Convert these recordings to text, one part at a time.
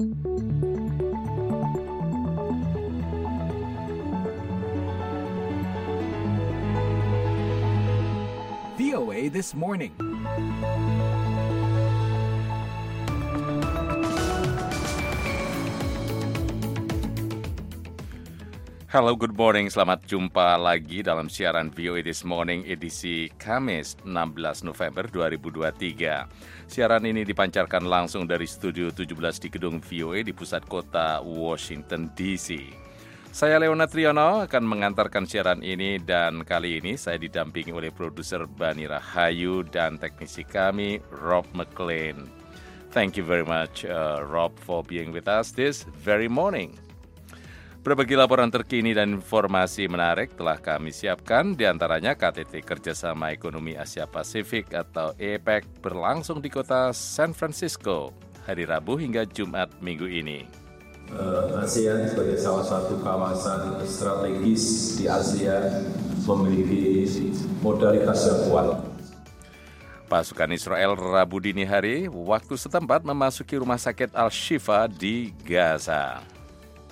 VOA This Morning. Halo, good morning. Selamat jumpa lagi dalam siaran VOA This Morning edisi Kamis 16 November 2023. Siaran ini dipancarkan langsung dari Studio 17 di gedung VOA di pusat kota Washington DC. Saya Leona Triono akan mengantarkan siaran ini dan kali ini saya didampingi oleh produser Bani Rahayu dan teknisi kami Rob McLean. Thank you very much uh, Rob for being with us this very morning. Berbagai laporan terkini dan informasi menarik telah kami siapkan, di antaranya KTT Kerjasama Ekonomi Asia Pasifik atau APEC berlangsung di kota San Francisco hari Rabu hingga Jumat minggu ini. ASEAN sebagai salah satu kawasan strategis di Asia memiliki modalitas yang kuat. Pasukan Israel Rabu dini hari waktu setempat memasuki rumah sakit Al-Shifa di Gaza.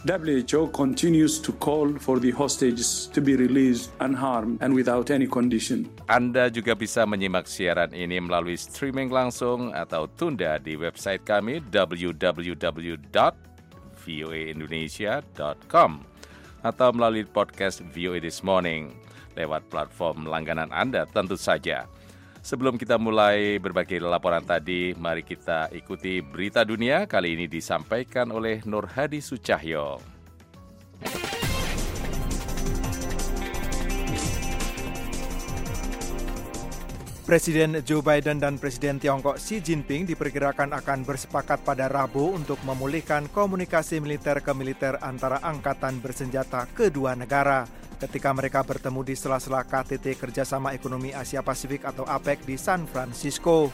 WHO continues to call for the hostages to be released unharmed and without any condition. Anda juga bisa menyimak siaran ini melalui streaming langsung atau tunda di website kami www.voaindonesia.com atau melalui podcast VOA This Morning lewat platform langganan Anda tentu saja. Sebelum kita mulai berbagai laporan tadi, mari kita ikuti berita dunia kali ini disampaikan oleh Nur Hadi Sucahyo. Presiden Joe Biden dan Presiden Tiongkok Xi Jinping diperkirakan akan bersepakat pada Rabu untuk memulihkan komunikasi militer ke militer antara angkatan bersenjata kedua negara ketika mereka bertemu di sela-sela KTT Kerjasama Ekonomi Asia Pasifik atau APEC di San Francisco.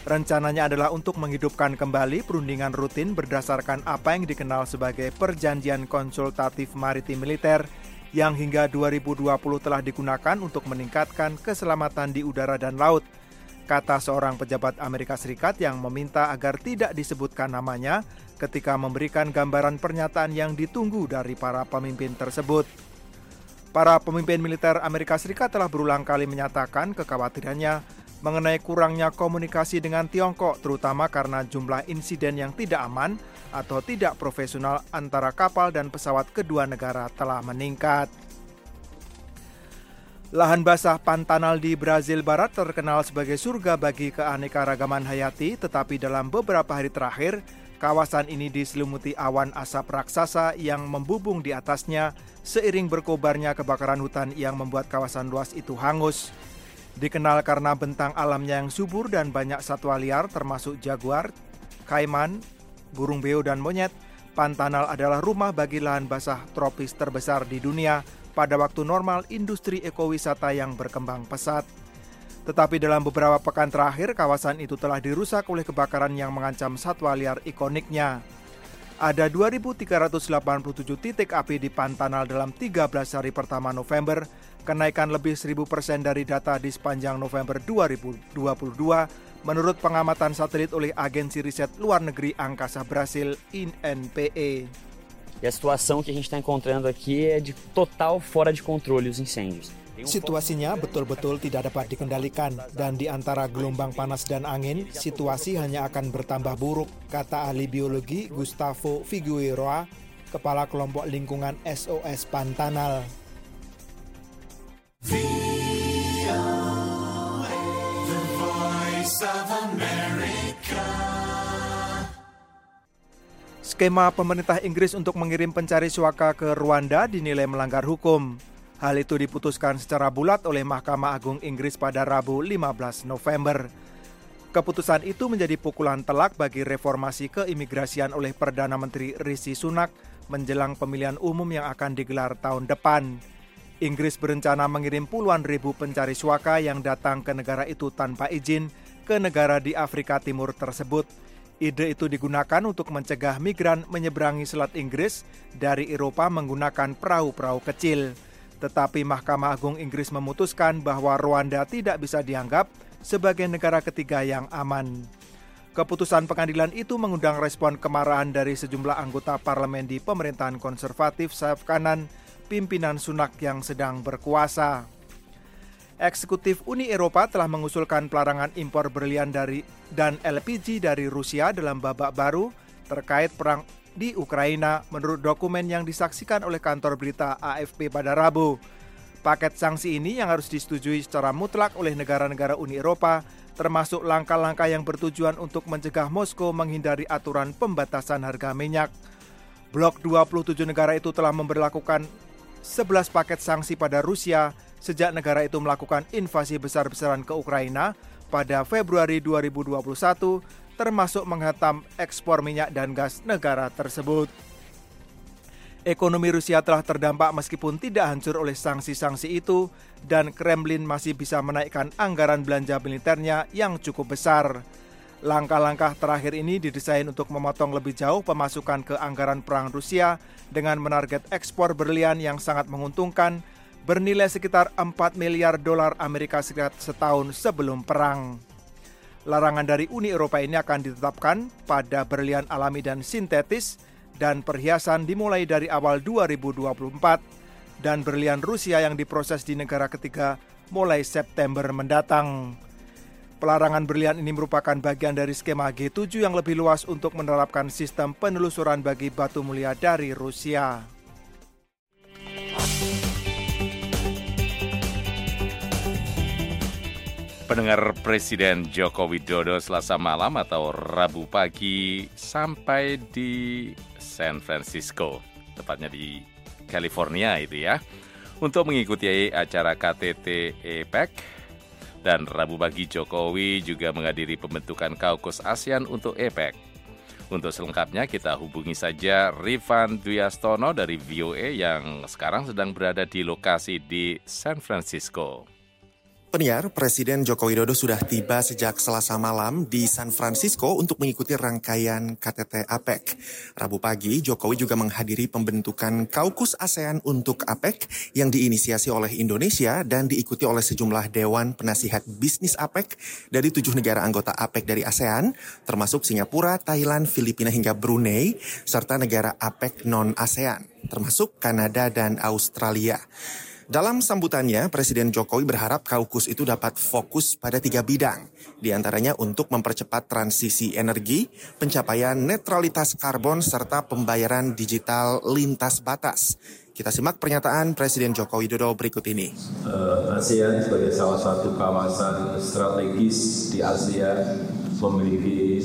Rencananya adalah untuk menghidupkan kembali perundingan rutin berdasarkan apa yang dikenal sebagai Perjanjian Konsultatif Maritim Militer yang hingga 2020 telah digunakan untuk meningkatkan keselamatan di udara dan laut, kata seorang pejabat Amerika Serikat yang meminta agar tidak disebutkan namanya ketika memberikan gambaran pernyataan yang ditunggu dari para pemimpin tersebut. Para pemimpin militer Amerika Serikat telah berulang kali menyatakan kekhawatirannya mengenai kurangnya komunikasi dengan Tiongkok, terutama karena jumlah insiden yang tidak aman atau tidak profesional antara kapal dan pesawat kedua negara telah meningkat. Lahan basah Pantanal di Brazil Barat terkenal sebagai surga bagi keanekaragaman hayati, tetapi dalam beberapa hari terakhir, kawasan ini diselimuti awan asap raksasa yang membubung di atasnya seiring berkobarnya kebakaran hutan yang membuat kawasan luas itu hangus. Dikenal karena bentang alamnya yang subur dan banyak satwa liar termasuk jaguar, kaiman, burung beo dan monyet, Pantanal adalah rumah bagi lahan basah tropis terbesar di dunia pada waktu normal industri ekowisata yang berkembang pesat. Tetapi dalam beberapa pekan terakhir, kawasan itu telah dirusak oleh kebakaran yang mengancam satwa liar ikoniknya. Ada 2.387 titik api di Pantanal dalam 13 hari pertama November, kenaikan lebih 1000 persen dari data di sepanjang November 2022 menurut pengamatan satelit oleh Agensi Riset Luar Negeri Angkasa Brasil, INPE. E a situação que a gente está encontrando aqui é de total fora de controle os incêndios. Situasinya betul-betul tidak dapat dikendalikan dan di antara gelombang panas dan angin, situasi hanya akan bertambah buruk, kata ahli biologi Gustavo Figueroa, kepala kelompok lingkungan SOS Pantanal. Skema pemerintah Inggris untuk mengirim pencari suaka ke Rwanda dinilai melanggar hukum. Hal itu diputuskan secara bulat oleh Mahkamah Agung Inggris pada Rabu 15 November. Keputusan itu menjadi pukulan telak bagi reformasi keimigrasian oleh Perdana Menteri Rishi Sunak menjelang pemilihan umum yang akan digelar tahun depan. Inggris berencana mengirim puluhan ribu pencari suaka yang datang ke negara itu tanpa izin ke negara di Afrika Timur tersebut. Ide itu digunakan untuk mencegah migran menyeberangi Selat Inggris dari Eropa menggunakan perahu-perahu kecil. Tetapi Mahkamah Agung Inggris memutuskan bahwa Rwanda tidak bisa dianggap sebagai negara ketiga yang aman. Keputusan pengadilan itu mengundang respon kemarahan dari sejumlah anggota parlemen di pemerintahan konservatif sayap kanan pimpinan Sunak yang sedang berkuasa. Eksekutif Uni Eropa telah mengusulkan pelarangan impor berlian dari dan LPG dari Rusia dalam babak baru terkait perang di Ukraina menurut dokumen yang disaksikan oleh kantor berita AFP pada Rabu. Paket sanksi ini yang harus disetujui secara mutlak oleh negara-negara Uni Eropa termasuk langkah-langkah yang bertujuan untuk mencegah Moskow menghindari aturan pembatasan harga minyak. Blok 27 negara itu telah memperlakukan 11 paket sanksi pada Rusia sejak negara itu melakukan invasi besar-besaran ke Ukraina pada Februari 2021 termasuk menghantam ekspor minyak dan gas negara tersebut. Ekonomi Rusia telah terdampak meskipun tidak hancur oleh sanksi-sanksi itu dan Kremlin masih bisa menaikkan anggaran belanja militernya yang cukup besar. Langkah-langkah terakhir ini didesain untuk memotong lebih jauh pemasukan ke anggaran perang Rusia dengan menarget ekspor berlian yang sangat menguntungkan bernilai sekitar 4 miliar dolar Amerika Serikat setahun sebelum perang. Larangan dari Uni Eropa ini akan ditetapkan pada berlian alami dan sintetis dan perhiasan dimulai dari awal 2024 dan berlian Rusia yang diproses di negara ketiga mulai September mendatang. Pelarangan berlian ini merupakan bagian dari skema G7 yang lebih luas untuk menerapkan sistem penelusuran bagi batu mulia dari Rusia. Pendengar Presiden Joko Widodo selasa malam atau Rabu pagi sampai di San Francisco, tepatnya di California itu ya, untuk mengikuti acara KTT APEC. Dan Rabu pagi Jokowi juga menghadiri pembentukan Kaukus ASEAN untuk APEC. Untuk selengkapnya kita hubungi saja Rifan Duyastono dari VOA yang sekarang sedang berada di lokasi di San Francisco. Peniar, Presiden Joko Widodo sudah tiba sejak selasa malam di San Francisco untuk mengikuti rangkaian KTT APEC. Rabu pagi, Jokowi juga menghadiri pembentukan Kaukus ASEAN untuk APEC yang diinisiasi oleh Indonesia dan diikuti oleh sejumlah dewan penasihat bisnis APEC dari tujuh negara anggota APEC dari ASEAN, termasuk Singapura, Thailand, Filipina hingga Brunei, serta negara APEC non-ASEAN, termasuk Kanada dan Australia. Dalam sambutannya, Presiden Jokowi berharap kaukus itu dapat fokus pada tiga bidang, di antaranya untuk mempercepat transisi energi, pencapaian netralitas karbon, serta pembayaran digital lintas batas. Kita simak pernyataan Presiden Joko Widodo berikut ini. Uh, ASEAN sebagai salah satu kawasan strategis di Asia memiliki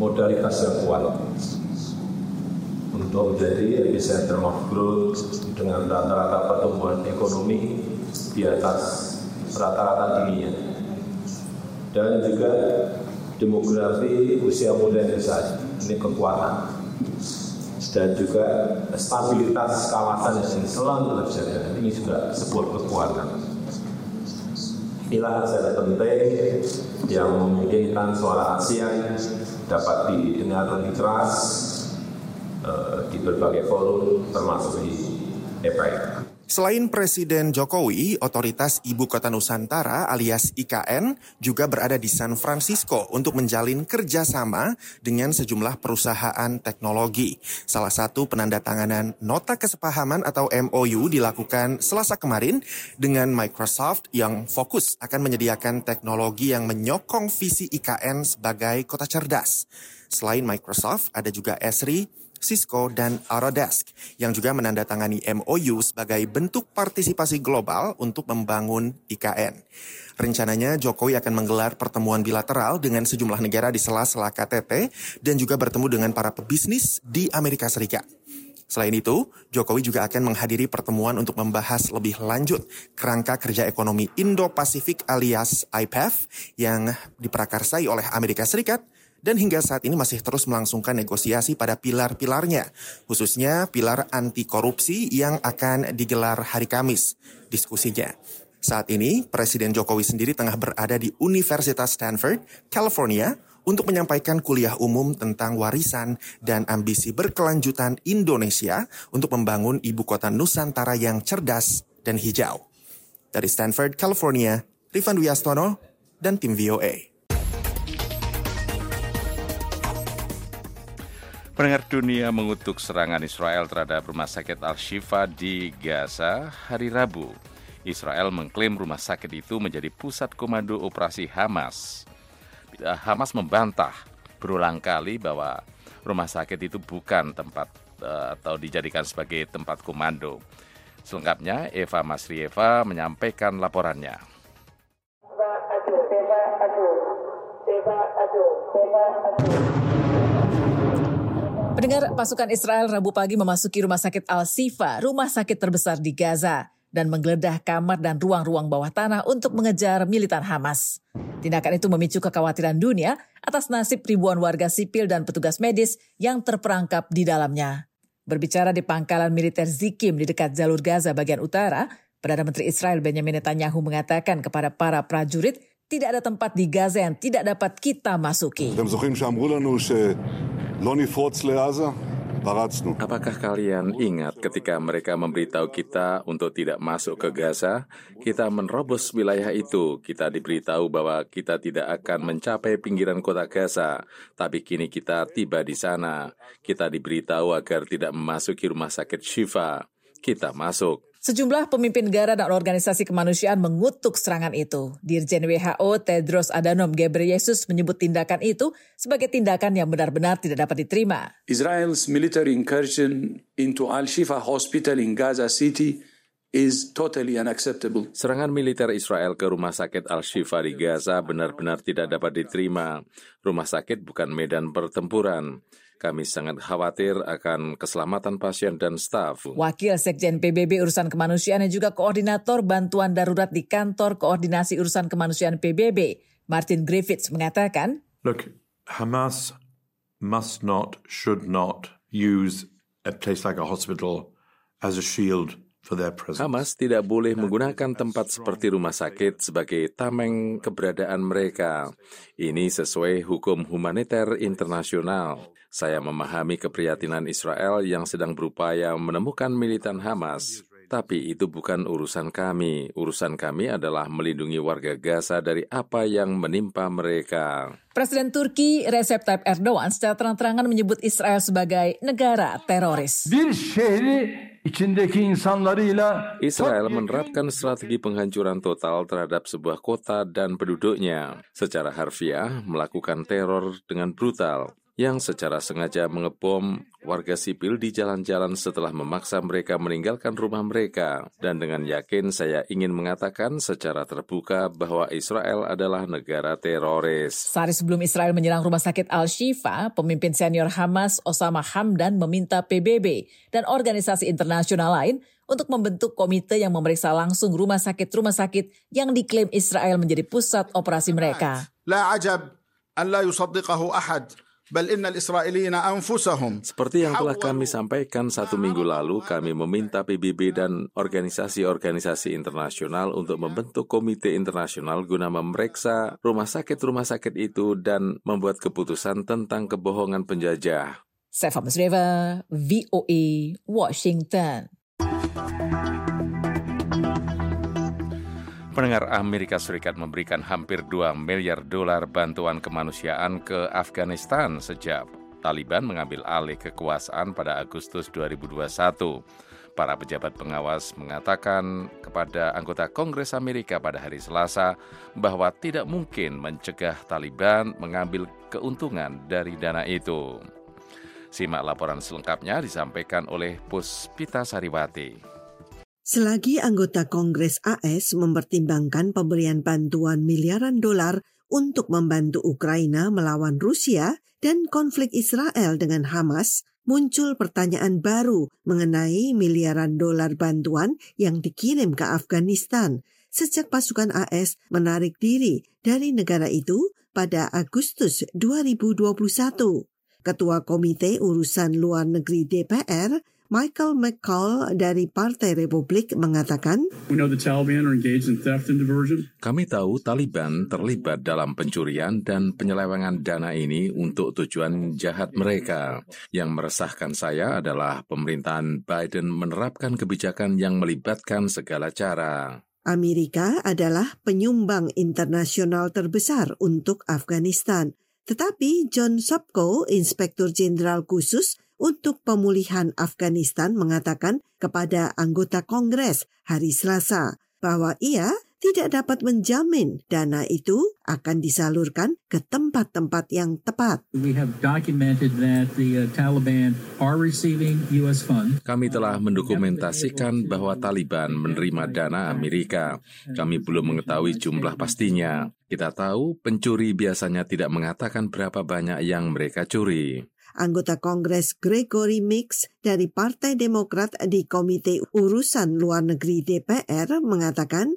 modalitas yang kuat untuk menjadi epicenter of growth dengan rata-rata pertumbuhan ekonomi di atas rata-rata dunia dan juga demografi usia muda besar. Ini kekuatan. Dan juga stabilitas kawasan yang selalu terjaga. Ini juga sebuah kekuatan. Inilah hasil penting yang memungkinkan suara ASEAN dapat didengar lebih keras Eh, di berbagai forum termasuk di Selain Presiden Jokowi, otoritas Ibu Kota Nusantara alias IKN juga berada di San Francisco untuk menjalin kerjasama dengan sejumlah perusahaan teknologi. Salah satu penandatanganan nota kesepahaman atau MOU dilakukan selasa kemarin dengan Microsoft yang fokus akan menyediakan teknologi yang menyokong visi IKN sebagai kota cerdas. Selain Microsoft, ada juga Esri, Cisco, dan Autodesk yang juga menandatangani MOU sebagai bentuk partisipasi global untuk membangun IKN. Rencananya Jokowi akan menggelar pertemuan bilateral dengan sejumlah negara di sela-sela KTT dan juga bertemu dengan para pebisnis di Amerika Serikat. Selain itu, Jokowi juga akan menghadiri pertemuan untuk membahas lebih lanjut kerangka kerja ekonomi Indo-Pasifik alias IPEF yang diprakarsai oleh Amerika Serikat dan hingga saat ini masih terus melangsungkan negosiasi pada pilar-pilarnya, khususnya pilar anti korupsi yang akan digelar hari Kamis. Diskusinya. Saat ini, Presiden Jokowi sendiri tengah berada di Universitas Stanford, California, untuk menyampaikan kuliah umum tentang warisan dan ambisi berkelanjutan Indonesia untuk membangun ibu kota Nusantara yang cerdas dan hijau. Dari Stanford, California, Rifan Wiastono dan tim VOA. Pendengar dunia mengutuk serangan Israel terhadap rumah sakit Al-Shifa di Gaza hari Rabu. Israel mengklaim rumah sakit itu menjadi pusat komando operasi Hamas. Hamas membantah berulang kali bahwa rumah sakit itu bukan tempat uh, atau dijadikan sebagai tempat komando. Selengkapnya, Eva Masrieva menyampaikan laporannya. Pendengar pasukan Israel Rabu pagi memasuki rumah sakit Al-Sifa, rumah sakit terbesar di Gaza, dan menggeledah kamar dan ruang-ruang bawah tanah untuk mengejar militan Hamas. Tindakan itu memicu kekhawatiran dunia atas nasib ribuan warga sipil dan petugas medis yang terperangkap di dalamnya. Berbicara di pangkalan militer Zikim di dekat jalur Gaza bagian utara, Perdana Menteri Israel Benjamin Netanyahu mengatakan kepada para prajurit tidak ada tempat di Gaza yang tidak dapat kita masuki. Apakah kalian ingat ketika mereka memberitahu kita untuk tidak masuk ke Gaza? Kita menerobos wilayah itu. Kita diberitahu bahwa kita tidak akan mencapai pinggiran kota Gaza. Tapi kini kita tiba di sana. Kita diberitahu agar tidak memasuki rumah sakit Shifa. Kita masuk. Sejumlah pemimpin negara dan organisasi kemanusiaan mengutuk serangan itu. Dirjen WHO Tedros Adhanom Ghebreyesus menyebut tindakan itu sebagai tindakan yang benar-benar tidak dapat diterima. Israel's military incursion into Al-Shifa Hospital in Gaza City is totally unacceptable. Serangan militer Israel ke rumah sakit Al-Shifa di Gaza benar-benar tidak dapat diterima. Rumah sakit bukan medan pertempuran. Kami sangat khawatir akan keselamatan pasien dan staf. Wakil Sekjen PBB Urusan Kemanusiaan dan juga Koordinator Bantuan Darurat di Kantor Koordinasi Urusan Kemanusiaan PBB, Martin Griffiths mengatakan, Look, Hamas must not, should not use a place like a hospital as a shield Hamas tidak boleh menggunakan tempat seperti rumah sakit sebagai tameng keberadaan mereka. Ini sesuai hukum humaniter internasional. Saya memahami keprihatinan Israel yang sedang berupaya menemukan militan Hamas. Tapi itu bukan urusan kami. Urusan kami adalah melindungi warga Gaza dari apa yang menimpa mereka. Presiden Turki Recep Tayyip Erdogan secara terang-terangan menyebut Israel sebagai negara teroris. Israel menerapkan strategi penghancuran total terhadap sebuah kota dan penduduknya. Secara harfiah, melakukan teror dengan brutal yang secara sengaja mengebom warga sipil di jalan-jalan setelah memaksa mereka meninggalkan rumah mereka. Dan dengan yakin saya ingin mengatakan secara terbuka bahwa Israel adalah negara teroris. Sehari sebelum Israel menyerang rumah sakit Al-Shifa, pemimpin senior Hamas Osama Hamdan meminta PBB dan organisasi internasional lain untuk membentuk komite yang memeriksa langsung rumah sakit-rumah sakit yang diklaim Israel menjadi pusat operasi mereka. La ajab an la yusaddiqahu ahad seperti yang telah kami sampaikan satu minggu lalu, kami meminta PBB dan organisasi-organisasi internasional untuk membentuk komite internasional guna memeriksa rumah sakit-rumah sakit itu dan membuat keputusan tentang kebohongan penjajah. Saya Musreva, VOA, Washington. Pendengar Amerika Serikat memberikan hampir 2 miliar dolar bantuan kemanusiaan ke Afghanistan sejak Taliban mengambil alih kekuasaan pada Agustus 2021. Para pejabat pengawas mengatakan kepada anggota Kongres Amerika pada hari Selasa bahwa tidak mungkin mencegah Taliban mengambil keuntungan dari dana itu. Simak laporan selengkapnya disampaikan oleh Puspita Sariwati. Selagi anggota Kongres AS mempertimbangkan pemberian bantuan miliaran dolar untuk membantu Ukraina melawan Rusia dan konflik Israel dengan Hamas, muncul pertanyaan baru mengenai miliaran dolar bantuan yang dikirim ke Afghanistan sejak pasukan AS menarik diri dari negara itu pada Agustus 2021. Ketua Komite Urusan Luar Negeri DPR, Michael McCall dari Partai Republik mengatakan, Kami tahu Taliban terlibat dalam pencurian dan penyelewengan dana ini untuk tujuan jahat mereka. Yang meresahkan saya adalah pemerintahan Biden menerapkan kebijakan yang melibatkan segala cara. Amerika adalah penyumbang internasional terbesar untuk Afghanistan Tetapi John Sopko, Inspektur Jenderal Khusus untuk Pemulihan Afghanistan mengatakan kepada anggota Kongres hari Selasa bahwa ia tidak dapat menjamin dana itu akan disalurkan ke tempat-tempat yang tepat. We have documented that the uh, Taliban are receiving US funds. Kami telah mendokumentasikan bahwa Taliban menerima dana Amerika. Kami belum mengetahui jumlah pastinya. Kita tahu pencuri biasanya tidak mengatakan berapa banyak yang mereka curi. Anggota Kongres Gregory Mix dari Partai Demokrat di Komite Urusan Luar Negeri DPR mengatakan,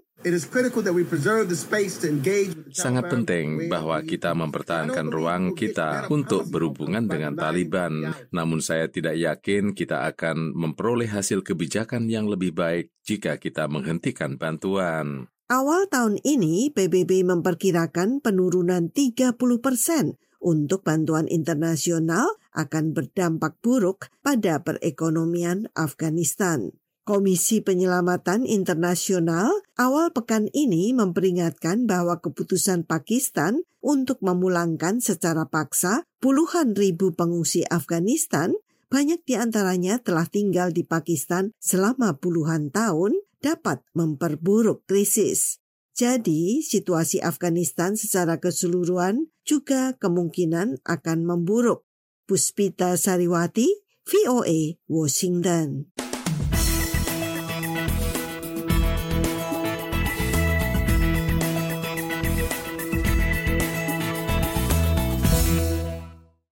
Sangat penting bahwa kita mempertahankan ruang kita untuk berhubungan dengan Taliban. Namun saya tidak yakin kita akan memperoleh hasil kebijakan yang lebih baik jika kita menghentikan bantuan. Awal tahun ini, PBB memperkirakan penurunan 30 persen untuk bantuan internasional akan berdampak buruk pada perekonomian Afghanistan. Komisi Penyelamatan Internasional awal pekan ini memperingatkan bahwa keputusan Pakistan untuk memulangkan secara paksa puluhan ribu pengungsi Afghanistan, banyak di antaranya telah tinggal di Pakistan selama puluhan tahun, dapat memperburuk krisis. Jadi, situasi Afghanistan secara keseluruhan juga kemungkinan akan memburuk. Puspita Sariwati, VOA, Washington.